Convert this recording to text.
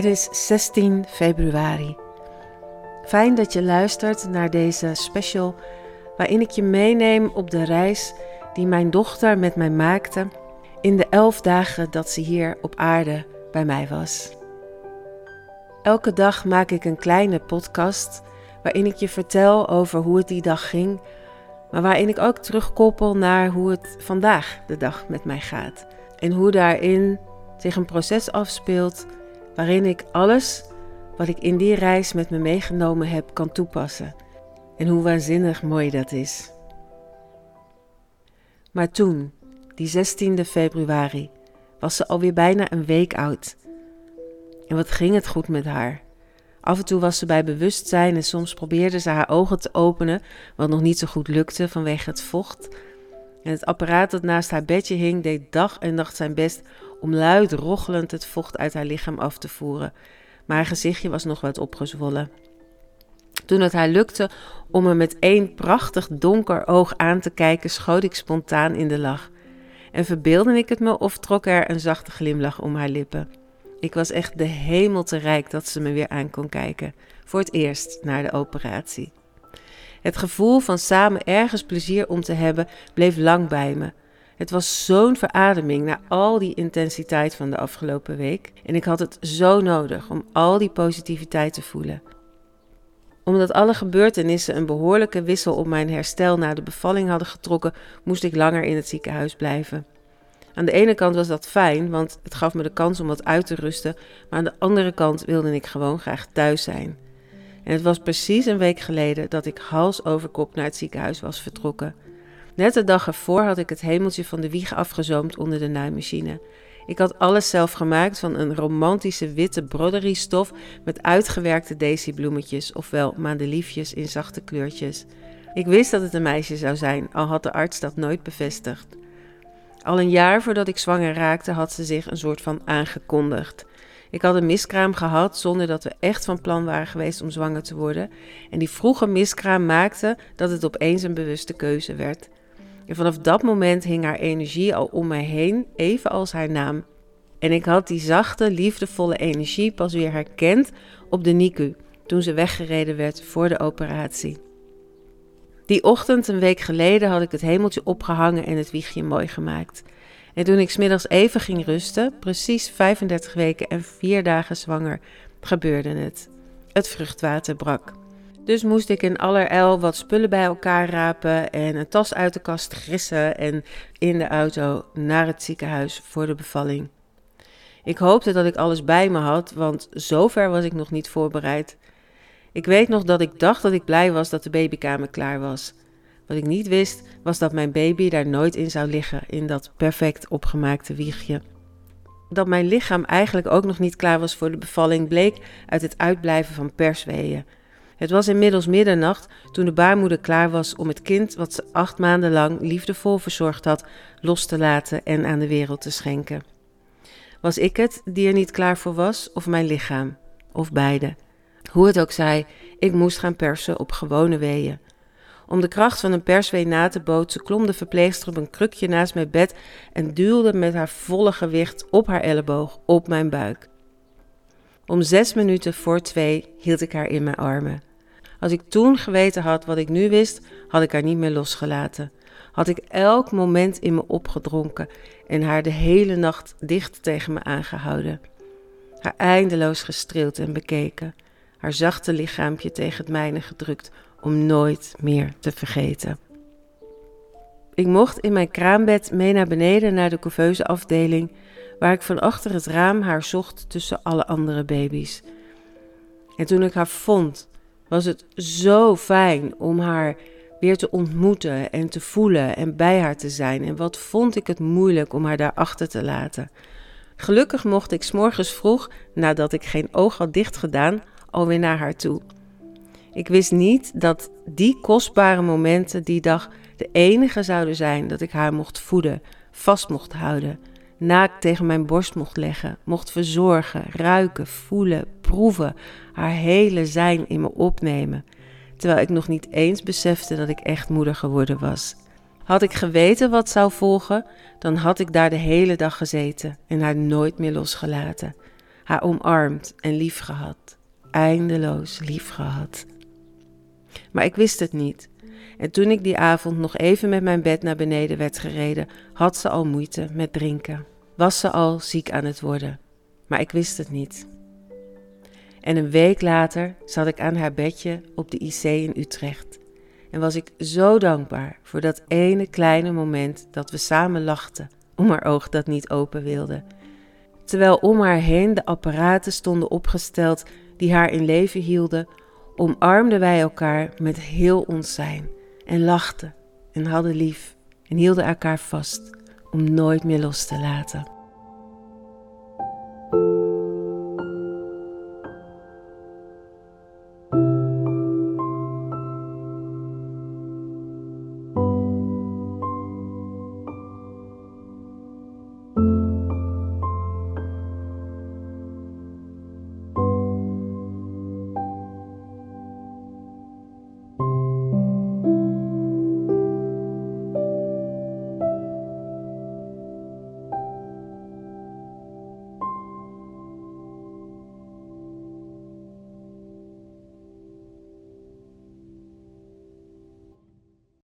Het is 16 februari. Fijn dat je luistert naar deze special waarin ik je meeneem op de reis die mijn dochter met mij maakte in de elf dagen dat ze hier op aarde bij mij was. Elke dag maak ik een kleine podcast waarin ik je vertel over hoe het die dag ging, maar waarin ik ook terugkoppel naar hoe het vandaag de dag met mij gaat en hoe daarin zich een proces afspeelt waarin ik alles wat ik in die reis met me meegenomen heb kan toepassen. En hoe waanzinnig mooi dat is. Maar toen, die 16e februari, was ze alweer bijna een week oud. En wat ging het goed met haar? Af en toe was ze bij bewustzijn en soms probeerde ze haar ogen te openen, wat nog niet zo goed lukte vanwege het vocht. En het apparaat dat naast haar bedje hing deed dag en nacht zijn best om luid rochelend het vocht uit haar lichaam af te voeren, maar haar gezichtje was nog wat opgezwollen. Toen het haar lukte om me met één prachtig donker oog aan te kijken, schoot ik spontaan in de lach. En verbeeldde ik het me of trok er een zachte glimlach om haar lippen. Ik was echt de hemel te rijk dat ze me weer aan kon kijken, voor het eerst na de operatie. Het gevoel van samen ergens plezier om te hebben bleef lang bij me. Het was zo'n verademing na al die intensiteit van de afgelopen week. En ik had het zo nodig om al die positiviteit te voelen. Omdat alle gebeurtenissen een behoorlijke wissel op mijn herstel na de bevalling hadden getrokken, moest ik langer in het ziekenhuis blijven. Aan de ene kant was dat fijn, want het gaf me de kans om wat uit te rusten, maar aan de andere kant wilde ik gewoon graag thuis zijn. En het was precies een week geleden dat ik hals over kop naar het ziekenhuis was vertrokken. Net de dag ervoor had ik het hemeltje van de wieg afgezoomd onder de naaimachine. Ik had alles zelf gemaakt van een romantische witte broderiestof met uitgewerkte daisybloemetjes, ofwel madeliefjes in zachte kleurtjes. Ik wist dat het een meisje zou zijn, al had de arts dat nooit bevestigd. Al een jaar voordat ik zwanger raakte, had ze zich een soort van aangekondigd. Ik had een miskraam gehad zonder dat we echt van plan waren geweest om zwanger te worden. En die vroege miskraam maakte dat het opeens een bewuste keuze werd. En vanaf dat moment hing haar energie al om mij heen, evenals haar naam. En ik had die zachte, liefdevolle energie pas weer herkend op de NICU, toen ze weggereden werd voor de operatie. Die ochtend, een week geleden, had ik het hemeltje opgehangen en het wiegje mooi gemaakt. En toen ik smiddags even ging rusten, precies 35 weken en 4 dagen zwanger, gebeurde het. Het vruchtwater brak. Dus moest ik in allerijl wat spullen bij elkaar rapen en een tas uit de kast grissen en in de auto naar het ziekenhuis voor de bevalling. Ik hoopte dat ik alles bij me had, want zover was ik nog niet voorbereid. Ik weet nog dat ik dacht dat ik blij was dat de babykamer klaar was. Wat ik niet wist, was dat mijn baby daar nooit in zou liggen, in dat perfect opgemaakte wiegje. Dat mijn lichaam eigenlijk ook nog niet klaar was voor de bevalling, bleek uit het uitblijven van persweeën. Het was inmiddels middernacht toen de baarmoeder klaar was om het kind, wat ze acht maanden lang liefdevol verzorgd had, los te laten en aan de wereld te schenken. Was ik het die er niet klaar voor was, of mijn lichaam? Of beide? Hoe het ook zij, ik moest gaan persen op gewone weeën. Om de kracht van een perswee na te bootsen, klom de verpleegster op een krukje naast mijn bed en duwde met haar volle gewicht op haar elleboog op mijn buik. Om zes minuten voor twee hield ik haar in mijn armen. Als ik toen geweten had wat ik nu wist, had ik haar niet meer losgelaten. Had ik elk moment in me opgedronken en haar de hele nacht dicht tegen me aangehouden. Haar eindeloos gestreeld en bekeken, haar zachte lichaampje tegen het mijne gedrukt om nooit meer te vergeten. Ik mocht in mijn kraambed mee naar beneden naar de couveuse afdeling, waar ik van achter het raam haar zocht tussen alle andere baby's. En toen ik haar vond, was het zo fijn om haar weer te ontmoeten en te voelen en bij haar te zijn. En wat vond ik het moeilijk om haar daar achter te laten. Gelukkig mocht ik s'morgens vroeg, nadat ik geen oog had dichtgedaan, alweer naar haar toe. Ik wist niet dat die kostbare momenten die dag de enige zouden zijn dat ik haar mocht voeden, vast mocht houden, naakt tegen mijn borst mocht leggen, mocht verzorgen, ruiken, voelen, proeven, haar hele zijn in me opnemen, terwijl ik nog niet eens besefte dat ik echt moeder geworden was. Had ik geweten wat zou volgen, dan had ik daar de hele dag gezeten en haar nooit meer losgelaten. haar omarmd en lief gehad. Eindeloos lief gehad. Maar ik wist het niet. En toen ik die avond nog even met mijn bed naar beneden werd gereden, had ze al moeite met drinken. Was ze al ziek aan het worden. Maar ik wist het niet. En een week later zat ik aan haar bedje op de IC in Utrecht. En was ik zo dankbaar voor dat ene kleine moment dat we samen lachten, om haar oog dat niet open wilde. Terwijl om haar heen de apparaten stonden opgesteld die haar in leven hielden, omarmden wij elkaar met heel ons zijn en lachten en hadden lief en hielden elkaar vast om nooit meer los te laten.